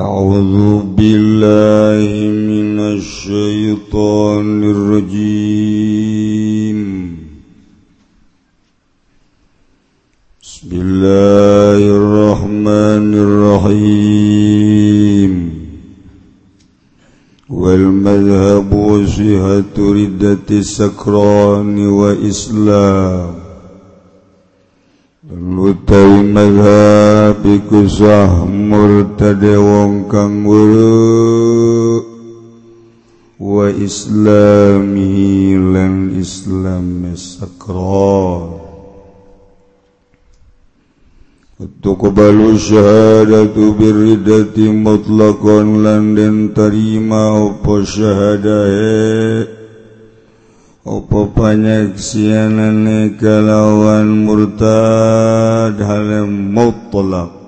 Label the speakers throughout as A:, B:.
A: أعوذ بالله من الشيطان الرجيم. بسم الله الرحمن الرحيم. والمذهب صحة ردة السكران وإسلام. utawi madhab iku sah murtade wong kang wuru. Wa islami lan islam sakra تقبل الشهادة بالردة مطلقا لن تريما وشهادة opo panyaksianane kalawan murtad halam mutlak.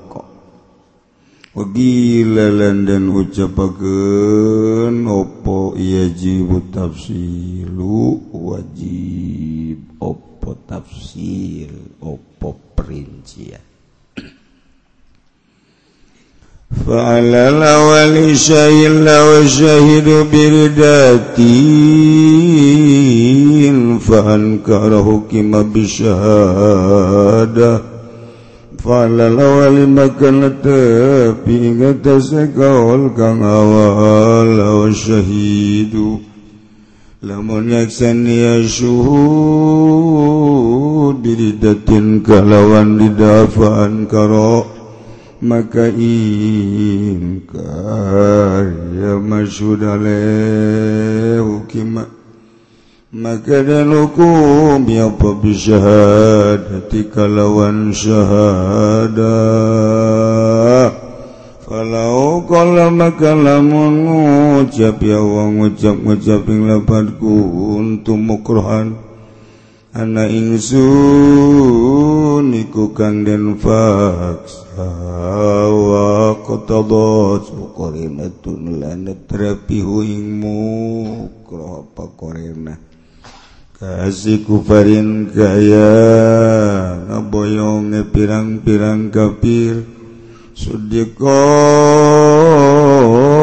A: Wagilalan dan ucapakan opo yajibu tafsilu? Wajib opo tafsir opo perincian? فعلى الأول شهد وشهد برداتي فأنكر حكم بالشهادة فعلى الأول مكان tapi ngatasi kaul kang awal wasyahidu lamun nyaksani ya syuhud biridatin kalawan didafaan karo maka ingkar ya masudale hukima maka dalukum ya pabishahadati kalawan syahadah Falau kala maka lamun ngucap ya wong ngucap ngucap ing lapatku untuk mukrohan. Anak ingsun niku kang den faks wakotobo pakorena kasih kufarin kaya ngaboyong pirang-pirang kafir sudiko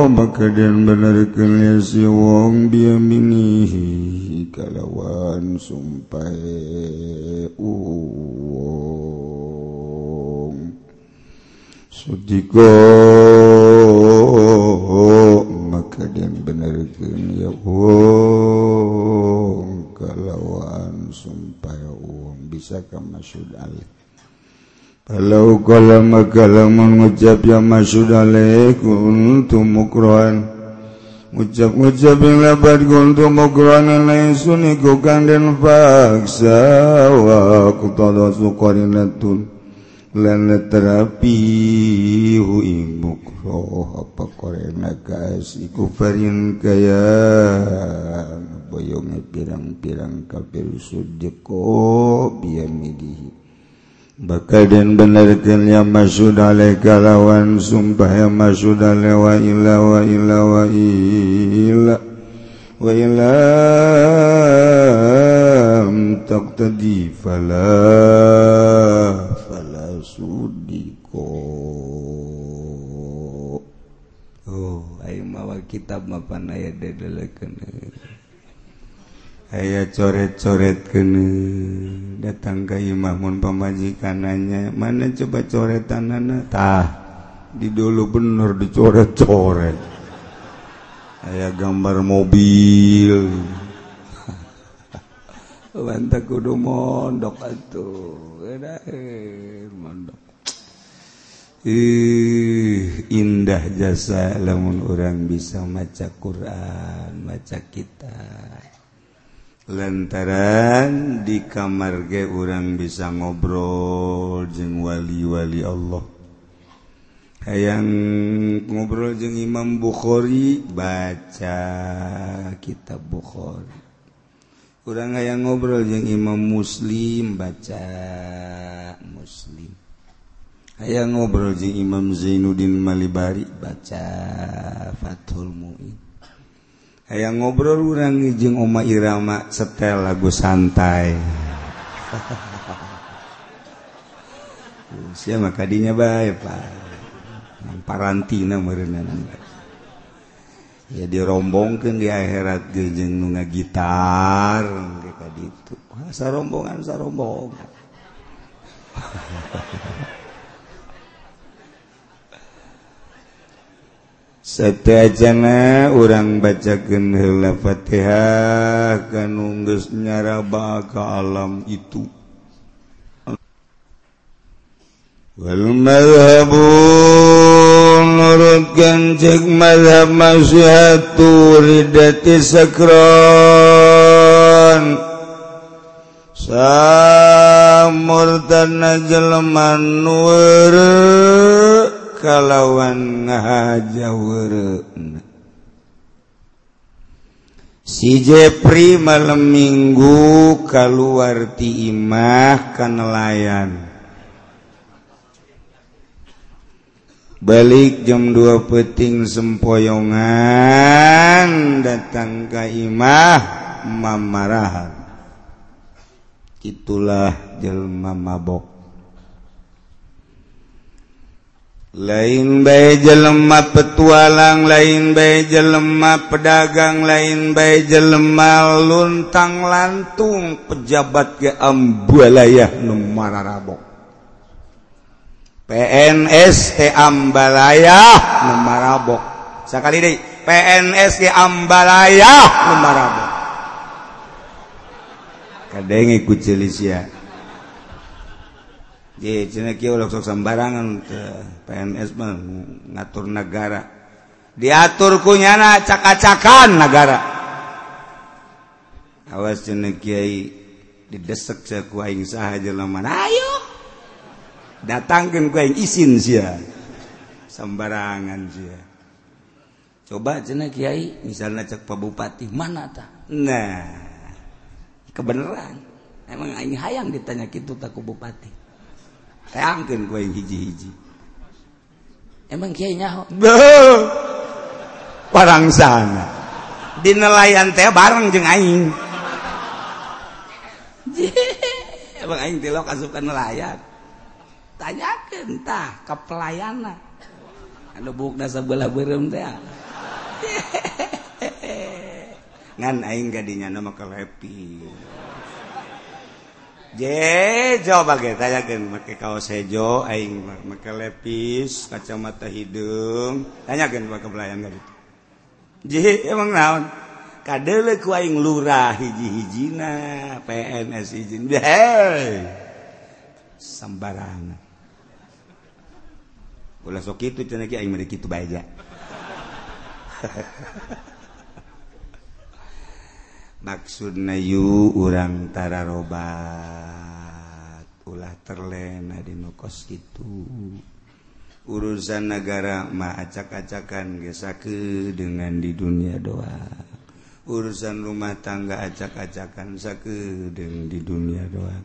A: maka dan benarkan si wong biaminihi kalawan sumpah uh. Sudiko maka dia benarkan ya wong kalawan sumpah wong bisa ka masyud kalau kala maka lamun ngucap ya masyud alaih kuntu mukrohan. Ngucap-ngucap yang lebat yang lain suni kukang dan faksa wa kutada sukarinatun lan terapi hu ibu roh apa korena kas iku farin kaya. Boyonge pirang-pirang kafir sujeko biyamidihi bakal dan benarkan ya masud alaih kalawan sumpah ya masud alaih wa ila wa ila wa ila wa ila tak tadi falah kitab mapan aya dedelekeun aya coret-coret kene datang ke imam pemajikanannya mana coba coretanana tah di dulu bener dicoret-coret. Aya gambar mobil. Bantak kudu mondok atuh. Eh, mondok. Uh, indah jasa lamun orang bisa maca Quran maca kita lantaran di kamar ge orang bisa ngobrol jeng wali-wali Allah. Hayang ngobrol jeng Imam Bukhari baca kitab Bukhari. Orang hayang ngobrol jeng Imam Muslim baca Muslim. aya ngobrol jeung Imam Zainuddin Malibari baca Fathul Muin. Aya ngobrol urang jeung Oma Irama setel lagu santai. Sia mah kadinya bae Pak. Parantina meureunna ya dirombongkan di akhirat gejeng nu ngagitar kayak rombongan sarombongan sarombongan. Sejana orang baca genhela Fatihah kan nunggus nyaraba ke alam itu. Wal madhabu nurutkan cek madhab masyhatu ridati sakran Samurtan jelman nurut kalawan ngahaja si Jepri malam minggu keluarti Imah kan nelayan. Balik jam 2 peting sempoyongan datang ke Imah mamarahan. Itulah jelma mabok lain bay jelemah petualang lain bay jelemah pedagang lain bay jelemah luntang lantung pejabat ke Ambalaya Numararabok PNS ke Ambalaya Numarabok sekali deh PNS ke Ambalaya Numarabok kadengi kucilis ya sembarangan PNS mengatur negara. Diatur kunyana caka-cakan negara. Awas Kyai didesek Ayo! Datangkan izin sia. Sembarangan sia. Coba cina Kiai misalnya cek Pak Bupati mana ta? Nah kebenaran. Emang ini hayang ditanya gitu tak Bupati. teangkeun ku hiji-hiji emang kiai nyaho beuh barang sana di nelayan teh bareng jeung aing emang aing tilok asup ka nelayan tanyakeun tah ka pelayanna. anu bukna sabeulah beureum teh ngan aing gadinya nama kelepi Jejo bagaitanyakan make kaos hejo aing make lepis kacamata hidung. Tanyakan ke pelayan gak itu Ji emang naon? Kadele ku aing lurah hiji-hijina PNS izin hei! Sembarangan. Ulah sok itu cenah aing mere kitu bae maksud nayu urangtara robat ulah terlena di nukos itu urusan negara ma acak-acakan gesake dengan di dunia doa. Urusan rumah tangga acak-acakan sake dengan di dunia doa.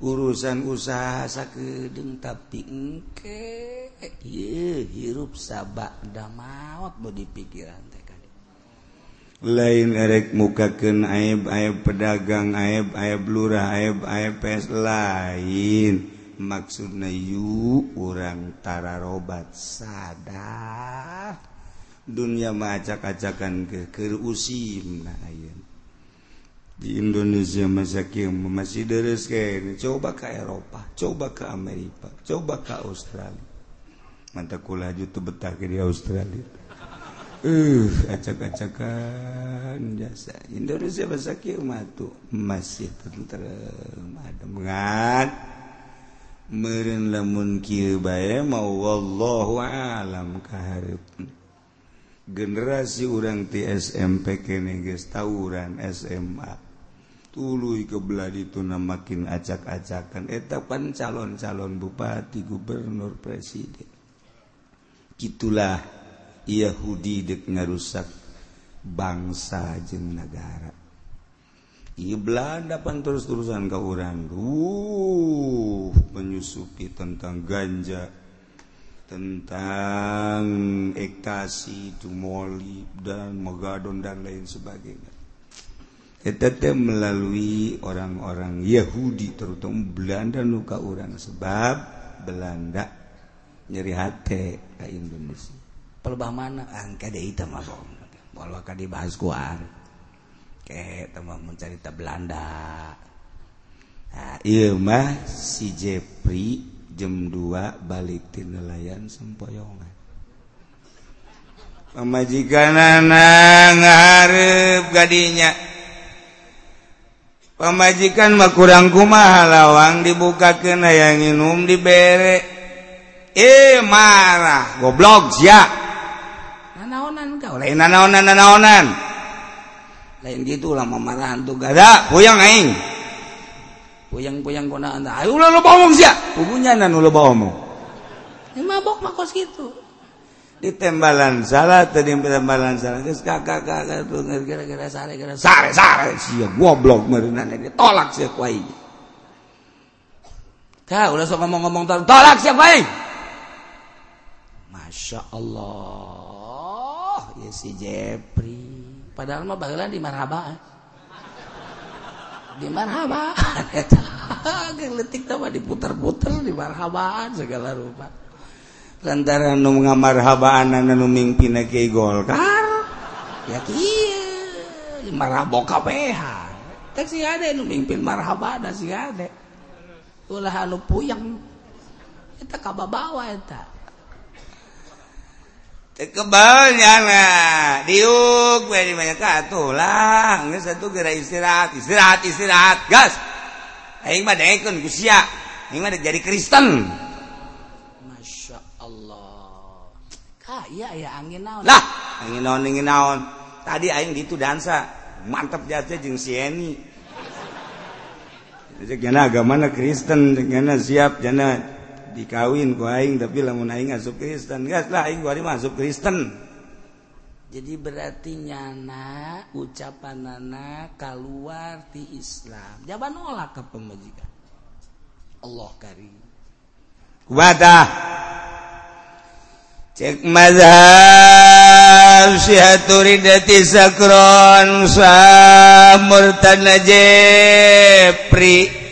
A: Urusan usaha sake deng tapi engke. Ye hirup sabak damawat mau dipikiran teh. lain erek mukaken aib ayam pedagang aib ayam lurah aib IPS lain. Maksud nayu orangtara robat sadar dunia macak-acakan keker usim di Indonesia masakir masih deres kayak coba ke Eropa coba ke Amerika coba ke Australia. Mantakku laju tuh betah di Australia. uh acak-acakan jasa Indonesia bahasa kieu mah masih tentrem. Adem ngan meureun lamun kieu bae mau wallahu alam kaharep generasi urang ti SMP kene geus tawuran SMA tuluy kebelah itu makin acak-acakan. Eta pan calon-calon bupati gubernur presiden. Gitulah. Yahudi dek ngarusak bangsa jeng negara I Belanda pan terus-terusan ke orang uh, menyusupi tentang ganja tentang ekstasi, tumoli, dan megadon dan lain sebagainya. Tetapi melalui orang-orang Yahudi terutama Belanda nuka orang sebab Belanda nyeri hati ke Indonesia.
B: pelubah mana? Ah, Angka dia itu mah bong walau kan dibahas kuar ke teman mencari Belanda.
A: Nah, iya mah si Jepri jam 2 balik di nelayan sempoyongan. Pemajikan anak ngarep gadinya. Pemajikan mah kurang kumaha lawang dibuka ke nayangin um dibere. Eh marah. Goblok
B: ya
A: lain naonan naonan
B: lain gitu lah mamarahan tuh gada puyang aing. Puyang puyang kona anda ayo lo lo bawa sih
A: kubunya nan lo bawa omong.
B: Ini mabok makos gitu
A: di tembalan salah tadi tembalan salah. Geus kakak kakak tuh
B: gara-gara sare gara
A: sare sare. Sia goblok merinan ini tolak sia kuai
B: kau udah sok ngomong-ngomong tolak sia kuai masya Allah. si Jepri. Padahal mah bagelan di marhaba eh. di marhaba. Letik mah diputar-putar di marhabaan segala rupa.
A: Lantaran nu ngamarhabaan anu nu mingpina ke Golkar
B: ya kieu. Marhabo KPH tak sih ada nu mimpin marhaba ada sih ada ulah anu puyang eta kababawa eta.
A: kebalnya diuk banyak lah. Satu gera istirahat istirahat istirahat. Gas. Aing mah daekeun ku sia. Aing mah jadi Kristen. Masya Allah.
B: Ka iya ya angin naon?
A: Lah angin naon angin naon? Tadi aing ditu dansa. Mantap jasnya jeung si Eni. Jadi agama na Kristen, jana siap, jana dikawin ku aing tapi lamun aing asup Kristen. Gas lah aing kuari masuk Kristen.
B: Jadi berarti nyana ucapan nana keluar di Islam. Jaban nolak ke pemajikan. Allah karim.
A: Kubatah cek mazhab syihaturridati sakron murtad Jepri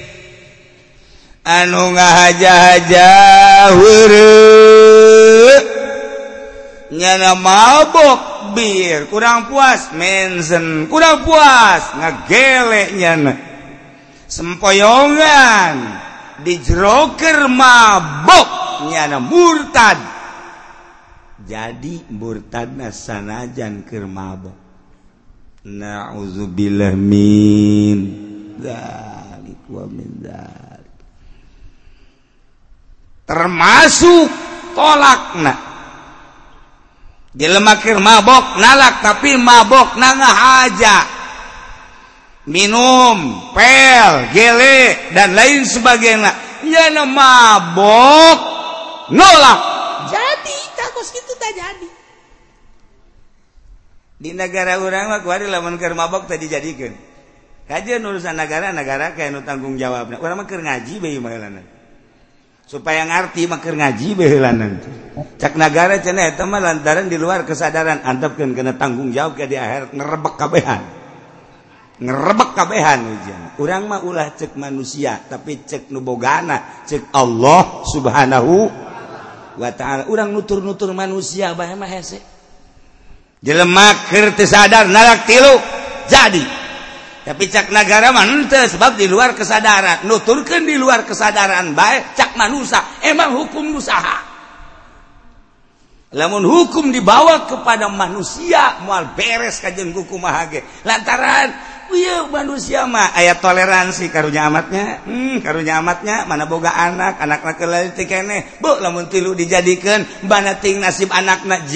A: anu ngahaja-hajanyana mabok bir kurang puas mensen kurang puas ngagelek nyana. Sempoyongan dijeroker mabok nyana murtad. Jadi murtad nasanajan keur mabok. Na'udzubillah min dzalik wa min dzalik termasuk tolakna. Dilemakir mabok nalak tapi mabok nanga haja minum pel gele dan lain sebagainya. Nyana mabok nolak.
B: Jadi takos gitu tak jadi.
A: Di negara orang mah kuari lamun keur mabok tadi jadikan kajian urusan negara negara kayak nu tanggung jawabna orang mah keur ngaji bayi mahalana supaya ngerti keur ngaji belan nanti cak negara cene teman lantaran di luar kesadaran antepkeun kena tanggung jawab ke di akhirat ngerebek kabehan. Ngerebek kabehan ujian orang mah ulah cek manusia tapi cek nubogana cek Allah subhanahu wa ta'ala. Orang nutur-nutur manusia bahaya mah hese. Jelema kerti sadar narak tilu jadi. tapi cak negara manente sebab di luar kesadaran. Nuturkan di luar kesadaran baik cak manusia emang hukum usaha namun hukum dibawa kepada manusia mual beres kajeng hukum mahage lantaran iya manusia mah ayat toleransi karunya amatnya. Hmm, karunya amatnya mana boga anak anak anak kelali tikene bu lamun tilu dijadikan banating nasib anak nak j.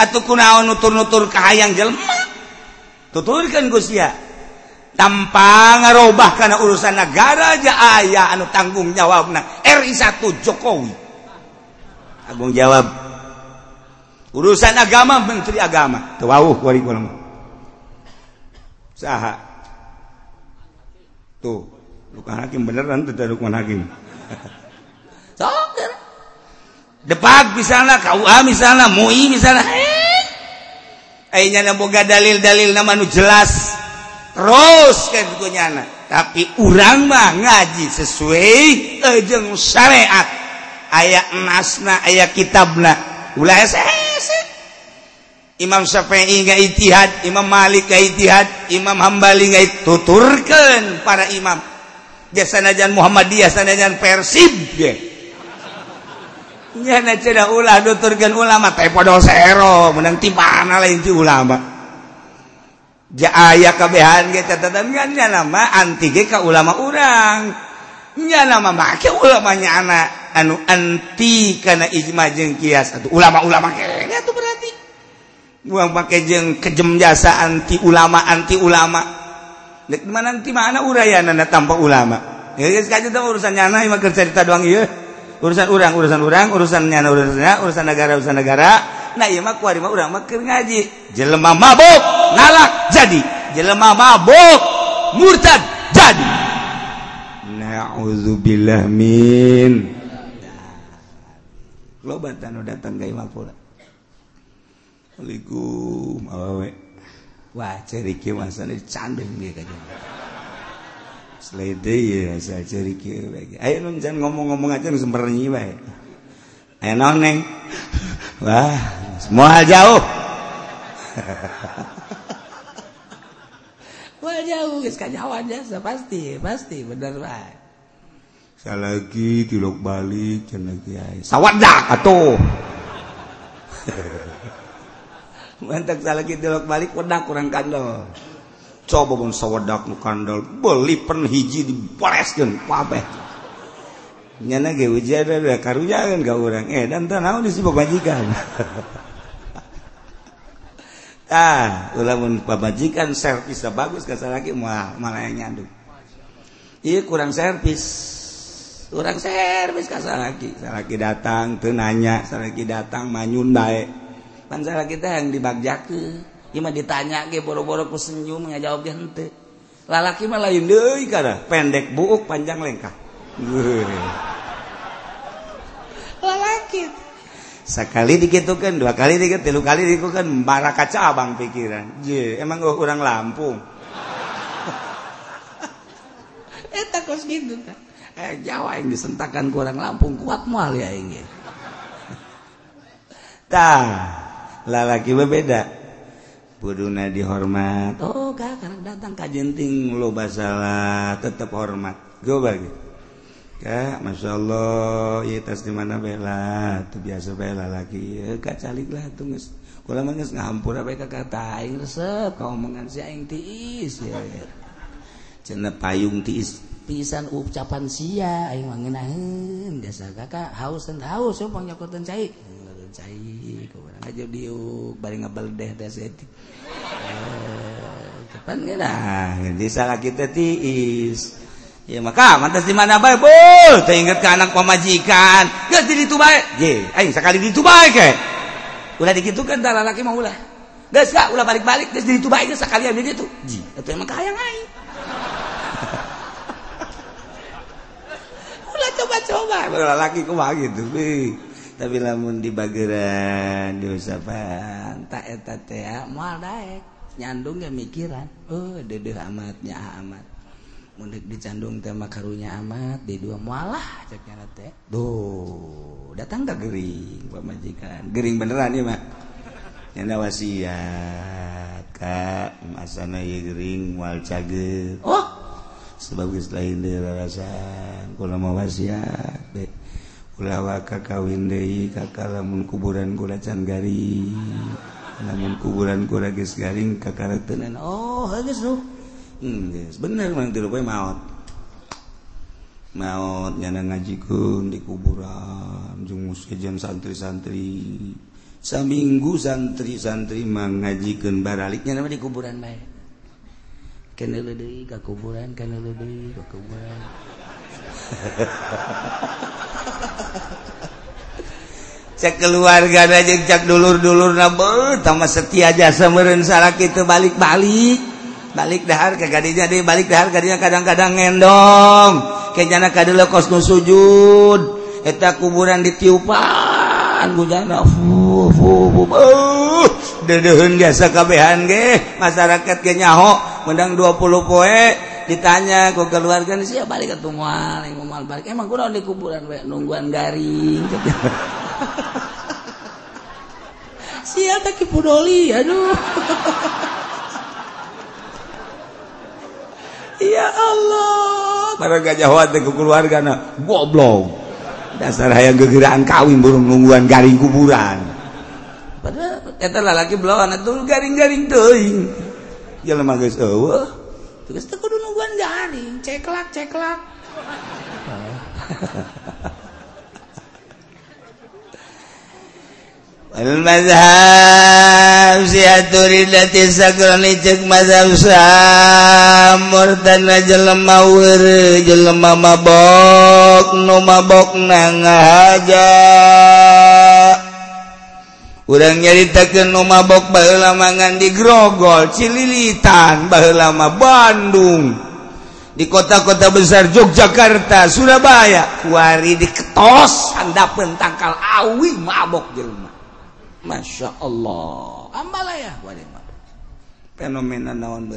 A: Atau kunaon nutur-nutur kahayang jelma tuturkan gusia tanpa ngarobah karena urusan negara aja ayah anu tanggung jawab na RI1 Jokowi. Tanggung jawab. Urusan agama menteri agama. Tuh wali ulama saha. Tuh Lukman Hakim beneran tuh dari Lukman Hakim. Sok depak misalnya KUA misalnya MUI misalnya eh. eh Nyana boga dalil-dalil nama nu jelas. Rosnyana tapi urang mah ngaji sesuai ejeng syariat aya nasna aya kitabna ulah Imam Syafi'i nggak itihad, Imam Malik nggak itihad, Imam Hambali nggak tuturkan para imam. Jasanajan Muhammadiyah, sanajan Persib ya. Nyana cina ulah tuturkan ulama, teh padahal sero, menang timana lain ti ulama. aya kebehan nama anti ka ulama orangnya nama make ulamanya anak anu anti karena Ijma jeng kias. Atau ulama-ulama tuh berarti. Buang pakai jeng kejem jasa anti ulama anti ulama. Dek mana nanti mana urayana tanpa ulama? Ya guys kaji tuh urusan nyana cuma cerita doang iya urusan orang urusan orang urusan nyana urusan urusan negara urusan negara. Nah iya mah kuari mah orang mah ngaji. Jelema mabuk! Nalak jadi jelema mabuk murtad jadi
C: Na'udzubillah
A: Lobat anu datang ka imam pula.
C: Assalamualaikum awewe.
A: Wah, ceri kieu masane candeng dia ka
C: Slede ya saya ceri kieu bae. Ayo nun jangan ngomong-ngomong aja nu sembarnyi bae.
A: Ayo nong neng.
C: Wah, semua jauh.
A: Wah jauh geus kajawan jasa pasti, pasti bener bae.
C: Salagi tilok balik
A: cenah kiai. Sawadak atuh. Mantak salagi tilok balik wedak kurang kandel. Coba mun sawadak nu kandel, beli pen hiji diporeskeun pabeh. Nyana ge ujar karunya kan ka urang. Eh dan teu naon sini majikan. ah ulamun pabajikan servis bagus kan lagi malah malah yang nyandung. Iya kurang servis. Kurang servis kan lagi. Lagi datang tenanya lagi datang manyun baik pan kita yang dibagjaku ima ditanya ke boro-boro ku senyum ngajawab dia hente lalaki mah lain deui kada pendek buuk panjang lengkah. Lalaki. sekali dikitukan dua kali dikit tilu kali dikitukan bara kaca abang pikiran. Je emang gue kurang Lampung eta kos gitu kan eh, Jawa yang disentakan kurang Lampung kuat mual ya ini. Tah lalaki berbeda. Buduna dihormat. Oh kak karena datang kajenting lo basalah tetap hormat. Gue bagi Ka, Masya Allah. Tas di mana bela tuh biasa bela lagi. Caliklah tuhampur kata resep. Kau omongan si aing tiis ya, cenah cina payung tiis. Pisan ucapan sia aing mangenaheun nahin biasa kakak haus dan haus so pang nyokotan cai. Nyokotan cai kau orang aja diuk bari ngebeldeh deh tes etik eh, kapan gak di salah kita tiis. Ya maka mantas di mana bae bol teh inget ke anak pamajikan geus di ditu bae je aing sakali di ditu bae ke ulah dikitukan tah lalaki mah ulah. Geus ka ulah balik-balik geus di ditu bae geus sakalian di ditu ji. Atuh emang kahayang aing coba-coba. Laki ku gitu tapi lamun di bageran di usapan tak eta teh moal daek. Nyandung ya mikiran. Oh dede amatnya amat mundik dicandung tema karunya amat di dua mualah ceknya teh. Do datang gak gering pak majikan? Gering beneran ya mak? Nyana wasiat kak. Asana ya gering mual cager oh! Sebab lain deui rarasan kula mau wasiat be. Kula waka kawin deui kakak lamun kuburan kula can garing. Lamun kuburan kula geus garing kakareuteun. Oh geus ruh hmm, bener maut mautnya ngajiku di kuburan jungus jam santri-santri saminggu santri-santri mengajikan baraliknya nama di kuburan bae kena ledei ke kuburan kena ledei ke kuburan. Cek keluarga aja cek dulur-dulur nabe tambah setia jasa meren salah kita balik-balik. balik dahar ke gadinya jadi balik dahar gadinya kadang-kadang ngendong. Kejana kadelo kos nu sujud. Eta kuburan ditiupan gujana fuh fuh fuh uh, dedehun biasa kabehan ge masyarakat ge nyaho mendang 20 poe. Ditanya ku keluarga sia balik ke tunggal yang balik. Emang kuno di kuburan we nungguan garing. Sia tak kipudoli aduh. ya Allah. Para gajah wate ke keluarga na goblok. Dasar hayang gegeraan kawin burung nungguan garing kuburan. Padahal eta lalaki belawan atuh garing-garing teuing jelema geus eueuh Terus teu kudu nungguan garing, ceklak ceklak. Wal murtad jelema mabok nu mabok na ngahaja urang nyaritakeun nu mabok baheula mangan di Grogol, Cililitan, baheula mah Bandung. Di kota-kota besar Yogyakarta, Surabaya, kuari diketos handapeun tangkal awi mabok jelema. Masya Allah. Ambalaya. Fenomena naon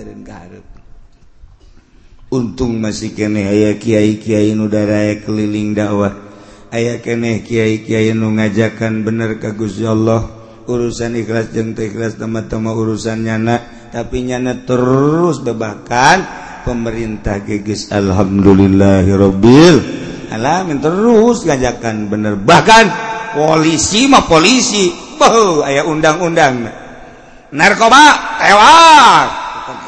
A: untung masih kene aya kiai-kiai nu keliling dakwah aya keeh kiai-kiai nu ngajakan bener ka Gusti Allah. Urusan ikhlas jeung teu ikhlas teman-teman urusan nyana. Tapi nyana terus bebakan. Pemerintah geus alhamdulillahirabbil alamin. Terus ngajakan bener. Bahkan polisi mah polisi. Beuh aya undang-undang. narkoba tewas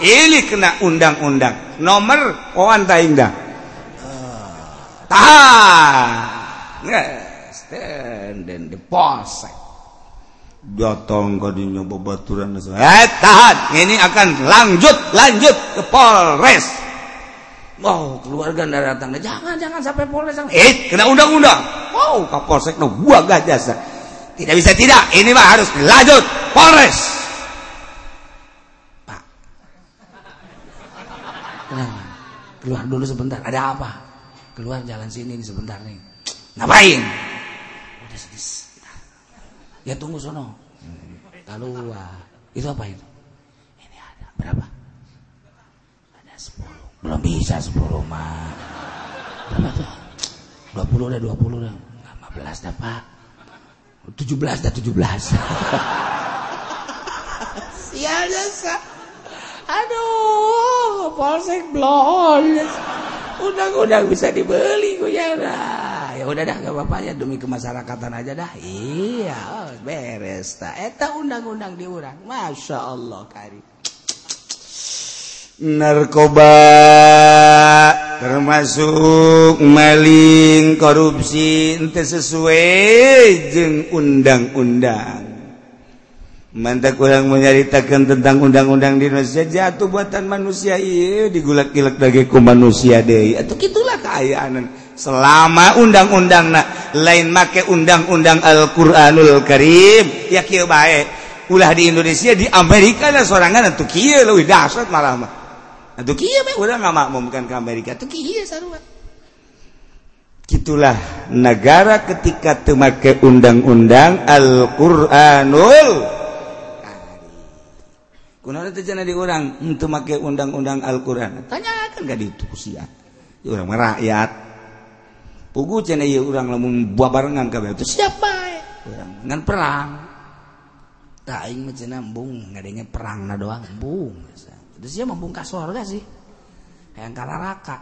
A: ini kena undang-undang nomor wawan taing dah tahan dan di polsek datang ke dunia bebaturan eh tahan ini akan lanjut lanjut ke polres Wow, keluarga ndak datang. Jangan, jangan sampai polres. Eh, kena undang-undang. Wow, kapolsek no buah gajah. Tidak bisa tidak. Ini mah harus lanjut polres. Keluar dulu sebentar. Ada apa? Keluar jalan sini sebentar nih. Ngapain? Ya tunggu sono. Keluar. Itu apa itu? Ini ada berapa? Ada sepuluh. Belum bisa sepuluh mah berapa tuh? Dua puluh dah dua puluh dah. Lima belas dah pak. Tujuh belas dah tujuh belas. Sial jasa aduh polsek blon undang-undang bisa dibeli gue ya udah dah gak apa-apa ya demi kemasyarakatan aja dah. Iya beres tak eta undang-undang diurang. Masya Allah kari narkoba termasuk maling korupsi ente sesuai jeng undang-undang mantap kurang menyaritakan tentang undang-undang di Indonesia jatuh buatan manusia iya digulak-gilak dagiku manusia deh. Atau gitulah keayaan. Selama undang-undang nak lain make undang-undang Al-Qur'anul Karim ya kieu bae ulah di Indonesia di Amerika lah sorangan atuh kieu leuwih dahsyat malah mah. Atuh kieu bae udah ngamakmumkan ke Amerika atuh kieu sarua gitulah negara ketika temake undang-undang Al-Qur'anul Kunaon teh cenah di urang untuk make undang-undang Al-Qur'an. Tanyakan gak itu sia. Urang merakyat. Pugu cenah ieu urang lamun babarengan kabeh itu siapa ya? Urang ngan perang. Tah aing mah cenah embung ngadenge perangna doang embung. Terus sia mah ka surga sih. Hayang ka neraka.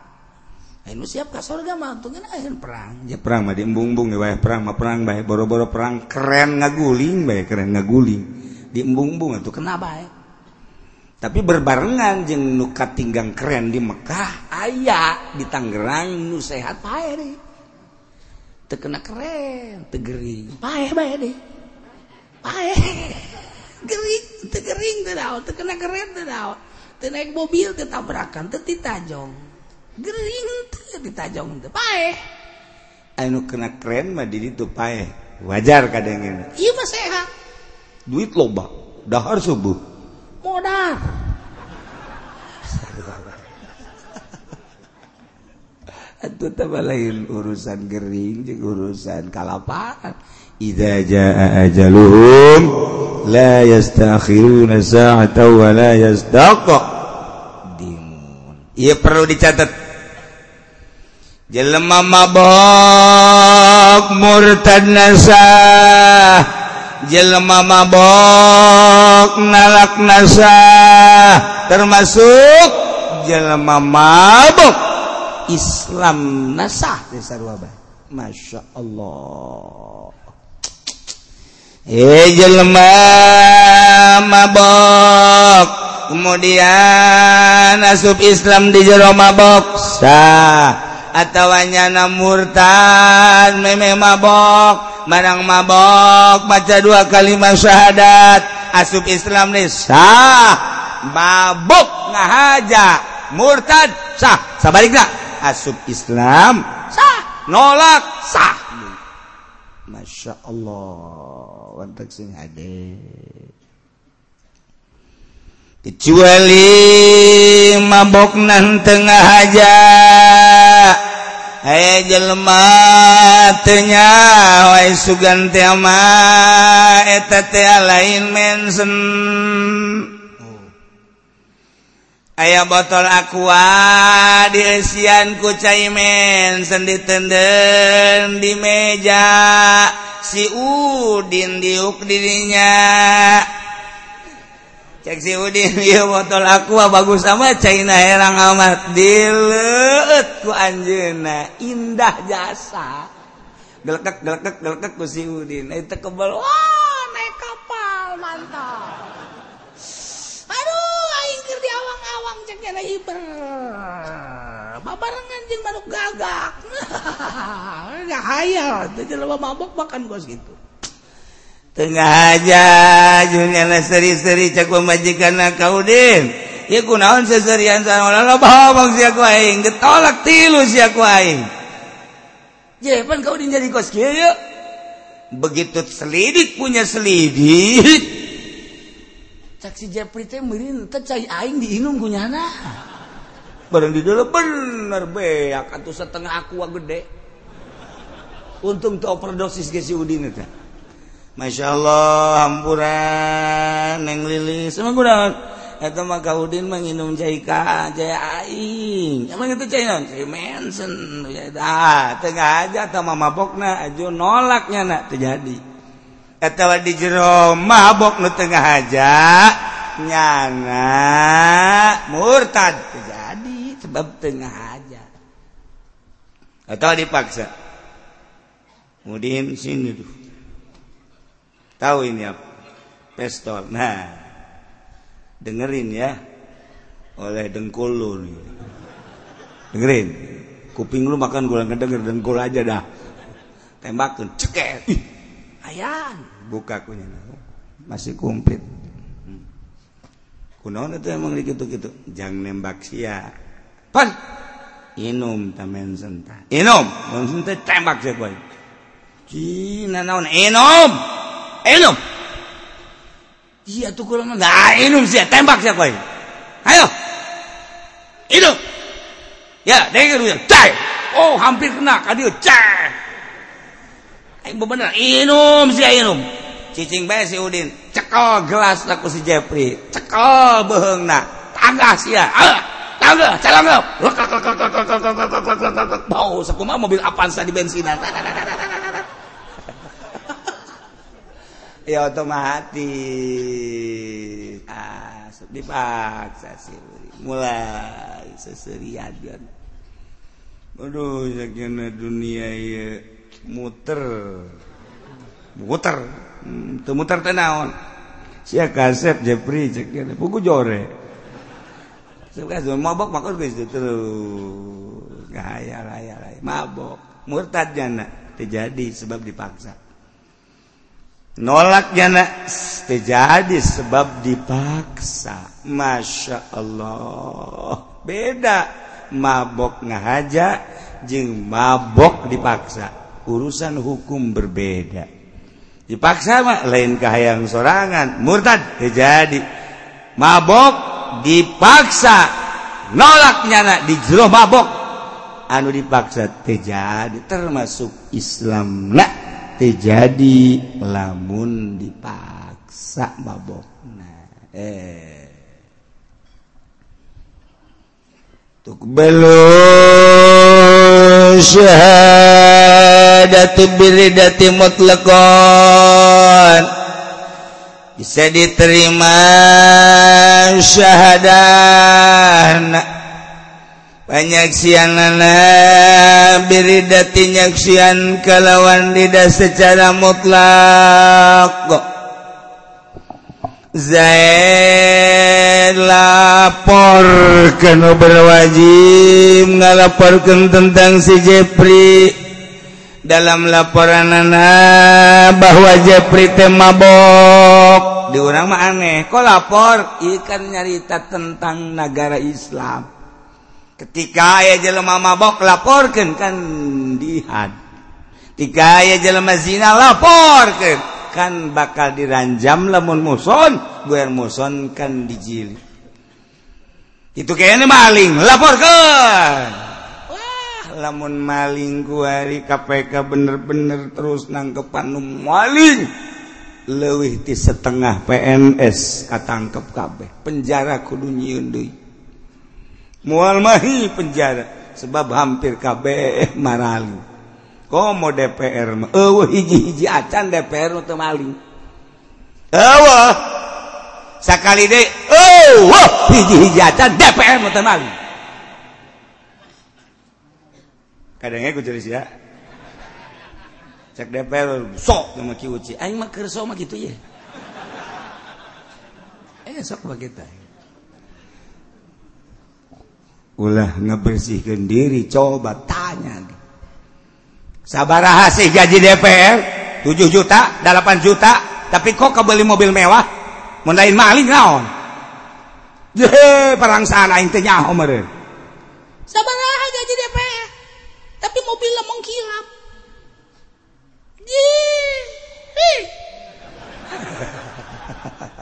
A: Aing siap ka surga mah tuh ayeuna perang. Ya perang mah di embung-embung ya perang mah perang bae boro-boro perang keren ngaguling bae keren ngaguling. Di embung-embung atuh kena bae tapi berbarengan jeng nuka tinggang keren di Mekkah ayaah di Tangerang nu sehat terkena keren tegering tegering terkena keren naik mobil tetabrakan teti tajong gering ditajong anu kena keren mah diri tuh pae wajar kadang ini iya mah sehat. Duit loba dahar subuh. modal Itu tambah lain urusan gering jeung urusan kalapaan. Idza jaa ajaluhum la yastakhiruna sa'ata wa la yastaqdimun. Ieu perlu dicatat. Jelema mabok murtad nasah jelma mabok nalak nasa termasuk jelma mabok Islam nasah desa dua Masya Allah. Eh jelma mabok kemudian asub Islam di jero mabok sah. Atau nyana murtad meme mabok. manang mabok baca dua kalimat syahadat. Asup Islam nih sah. Mabok ngahaja. Murtad sah. Sabalikna asup Islam sah. Nolak sah. Masya Allah. Wantak sing hadis kecuali mabok nan tengah haja Hai jelmatnya wa sugantiama lain mensen. Aya botol aqua diian kucaimen sendi tenden di meja. Si Udin diuk dirinya botol aku bagus sama China herang amat. Diletku Anjena indah jasa. Si Udin. Itu kebal kapal mantap. Aduh di awang-awang ceknya iber. Babarengan jeung manuk gagak. Nggak hayal itu mabok makan bos gitu tengah aja Julian seri-seri cek pemajikan na kaudin ya kunaon seserian sama lo bohong si ku aing getolak tilu si ku aing. Jepan kaudin jadi kos kieu ya. begitu selidik punya selidik. Cak si Jepri teh meureun teh cai aing diinum kunyana bareng di dalam bener beak atuh setengah aqua gede. Untung tuh overdosis ke si Udin teh Masya Allah hampuran neng lilis emang kurang? Itu mah kaudin menginum jaika jaya aing. Emang itu cai non cai mention ah tengah aja atau mama bokna aja nolaknya nak terjadi atau di jero mabok nu tengah aja. Nyana murtad terjadi sebab tengah aja. Atau dipaksa. Kemudian sini tuh. Tahu ini apa? Pistol. Nah dengerin ya. Oleh dengkul lu dengerin. Kuping lu makan gula ngedenger dengkul aja dah. Tembakin ceket. Ayan. Buka kunya masih komplit hmm. kunaon itu emang gitu gitu jangan nembak sia. Pan! Inum tamen senta inum! Senta tembak sih boy Cina naon? Inum Enum. Iya tuh kurang nggak enum sih tembak siapa ini? Ayo. hidup. Ya, dengar dia. Cai. Oh, hampir kena kadieu. Cai. Aing bener enum sih enum. Cicing bae si Udin. Cekel gelas aku si Jepri. Cekel nak, Tagah sia. Ah. Tangga, calangga. Bau sakumaha mobil Avanza di bensinan. Ya otomatis. Ah dipaksa sih. Mulai seserian Aduh, sakjana dunia ya muter, muter, hmm, tuh muter tenaon. Sia kasep Jepri cek buku jore. Sebekas mabok makot guys terus. Gaya raya raya. Mabok. Murtad jana. Terjadi sebab dipaksa nolak jadi sebab dipaksa. Masya Allah. Beda. Mabok ngahaja jeung mabok dipaksa. Urusan hukum berbeda. Dipaksa mah lain kahayang sorangan. Murtad terjadi mabok dipaksa. Nolak nyana di jero mabok. Anu dipaksa terjadi termasuk Islam nak jadi lamun dipaksa mabok eh. Tukbalu syahadatu biridati mutlaqan. Bisa diterima syahadah penyaksianana biridati nyaksian kalawan lidah secara mutlak. Zaid lapor kanu berwajib ngalaporkan tentang si Jepri. Dalam laporan anak bahwa Jepri teh mabok. Di orang mah aneh kok lapor? Ikan nyarita tentang negara Islam. ketika aya jelema mabok laporkan kan dihad ketika aya jelema zina laporkan kan bakal diranjam lamun muson gue muson kan dijili. Itu kayaknya maling laporkan wah lamun maling kuari KPK bener-bener terus nangkepan maling lewih di setengah PNS katangkep kabeh. Penjara kudu nyieun deui. mualmahi penjara. Sebab hampir KB marali. Komo DPR mah. Eueuh hiji-hiji acan DPR teu maling eueuh. Sakali deui eueuh hiji-hiji acan DPR teu maling kadangnya ku jelas ya cek DPR sok sama kiuci aing mah keur sok mah kitu ye eh sok begitu ulah ngebersihkan diri coba tanya sabaraha sih gaji DPR 7 juta 8 juta tapi kok kebeli mobil mewah mun lain maling naon Jehe, perangsaan aing teh nyaho
B: meureun. Sabaraha gaji DPR? Tapi mobilnya mengkilap.
A: Jehe.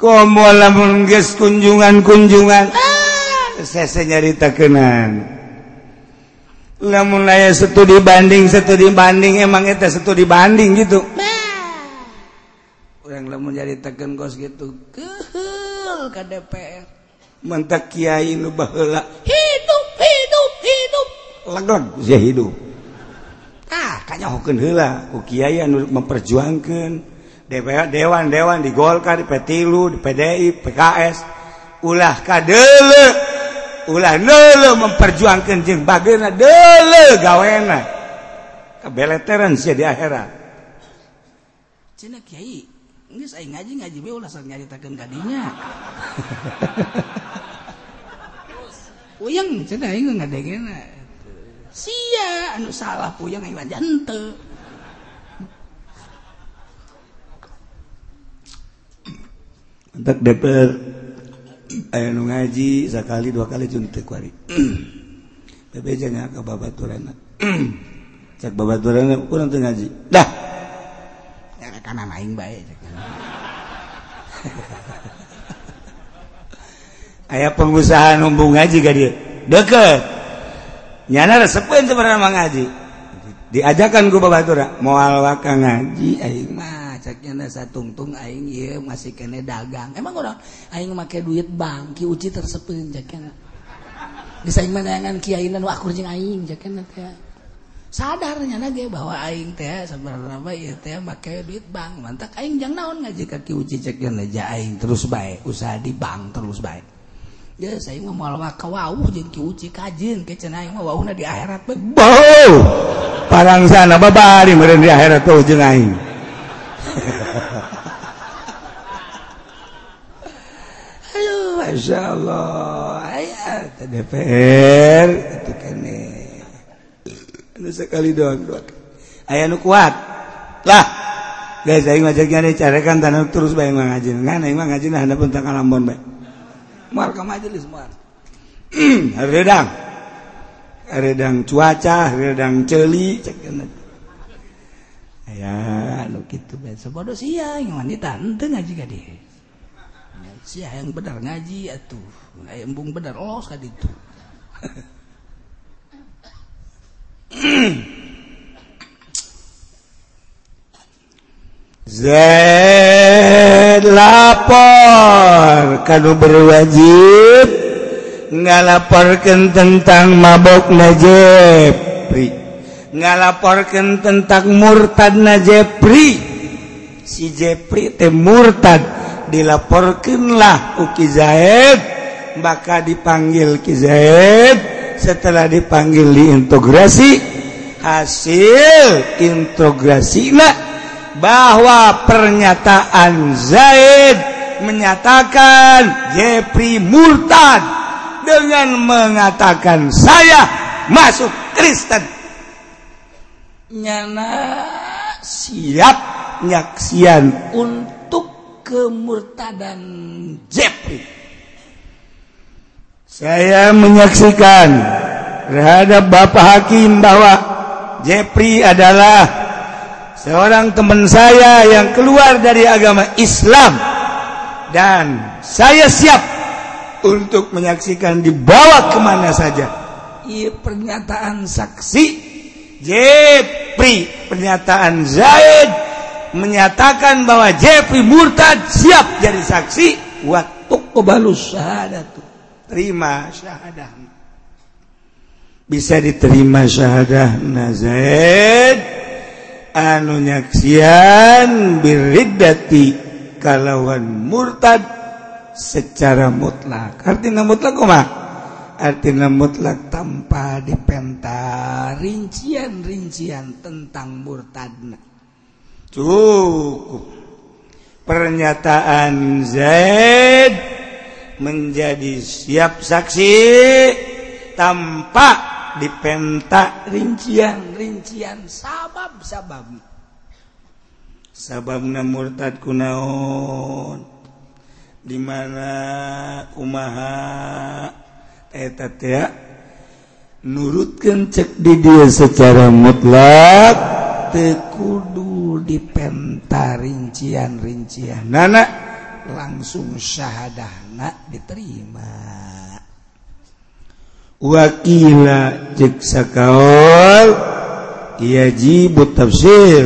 A: lamun geus kunjungan-kunjungan. Ah, nyarita kenan lamun aya studi banding studi banding emang itu studi banding gitu. Orang lamun nyaritakeun kos gitu keul ka DPR mentak kiai nu baheula. Hidup
B: hidup hidup.
A: Lagon sia hidup. Ah kanyahokeun heula ku kiai anu memperjuangkeun. DPR dewan-dewan di Golkar di Petilu di PDI PKS ulah kadele. Ulah lele memperjuangkan jeng bagena. Dele gawena. Kebeleteran sih di akhirat.
B: Cina kiai ini saya ngaji ngaji be ulah nyaritakan kadinya puyang cina ini nggak ada sia anu salah puyang yang jante
A: Untuk DPR aya nu ngaji sakali dua kali jeung kuari. Bebe jangan ka babaturanna. Cak kurang teu ngaji. Dah.
B: Ya rekanan aing bae.
A: Ayah pengusaha numbung ngaji gak dia. Deket. Nyana resep teu pernah ngaji. Diajakan ku babatura moal waka ngaji aing mah.
B: tungtung aing ieu masih kene dagang. Emang orang aing make duit bank ki uci tersepeun jakena. Geus aing mandangan kiai nu akur jeung aing jakena teh. Sadarnya nage bahwa aing teh sebenarnya ieu teh make duit bank. Mantak aing jang naon ngaji ka ki uci jakena ja aing terus bae, usaha di bank terus bae. Ya saya mah moal mah kawawuh jeung ki uci kajin ke cenah aing mah wauhna di akhirat bae. Bau.
A: Parang sana babari meureun di akhirat tuh jeung aing. Ayo Masya Allah aya DPR itu kene anu sekali doang doang aya nu kuat lah guys aing ngajak ngade carekan tanah terus bae ngajin ngan aing mah ngajin handap tentang kalambon bae moal ka majelis moal redang redang cuaca redang celi cek
B: ya lu gitu sebodoh siang wanita ente ngaji ka dia? Sia yang benar ngaji atuh. Embung benar los ka ditu
A: Z lapor kalau berwajib ngalaporkan tentang mabok Najepri ngalaporkan tentang murtad Najepri si Jepri tem murtad. Dilaporkanlah Uki Zaid. Maka dipanggil Ki Zaid. Setelah dipanggil diintegrasi hasil integrasi bahwa pernyataan Zaid menyatakan Jepri murtad dengan mengatakan saya masuk Kristen nyana siap nyaksian untuk kemurtadan Jeffrey saya menyaksikan terhadap Bapak Hakim bahwa Jeffrey adalah seorang teman saya yang keluar dari agama Islam dan saya siap untuk menyaksikan dibawa ke mana saja. Iya pernyataan saksi Jeffrey pernyataan Zaid menyatakan bahwa Jeffrey murtad siap jadi saksi. Waktu kebalus syahadat terima syahadah bisa diterima syahadah Zaid? Anu nyaksian biriddati kalawan murtad secara mutlak. Artinya mutlak kumah artinya mutlak tanpa dipenta rincian-rincian tentang murtadna. Cukup. Pernyataan Zaid menjadi siap saksi tanpa dipenta rincian-rincian sabab-sabab. Sababna murtad kunaon? Di mana kumaha? nurutkan cek di dia secara mutlak tekudu dipenta rincian-rincian nana langsung syahadahna diterima. Wakila cek sakaol yajib tafsir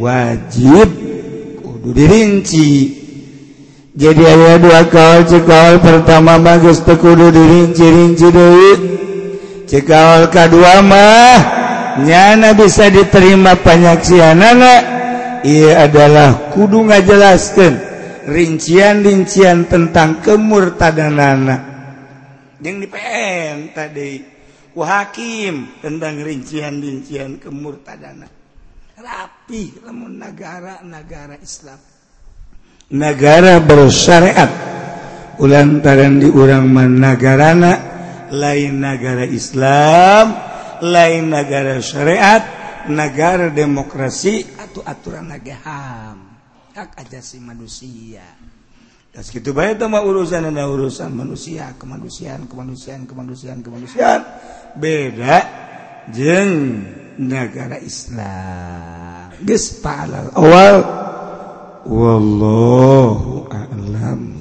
A: wajib kudu dirinci. Jadi aya dua kawal cekawal pertama bagus tekudu dirinci-rinci deui. Cekawal kedua mah nyana bisa diterima penyaksianana. Ia adalah kudu ngajelaskeun rincian-rincian tentang kemurtadanana. Yang di PM tadi ku hakim tentang rincian-rincian kemurtadana rapi lamun negara-negara Islam negara bersyariat. Ulantaran di urangman nagarana lain negara Islam lain negara syariat negara demokrasi atau aturan agaham hak ajasi manusia. Das gitu baik sama urusan ada urusan manusia kemanusiaan kemanusiaan kemanusiaan kemanusiaan. Beda jeng negara Islam. Geus awal. wallahu a'lam.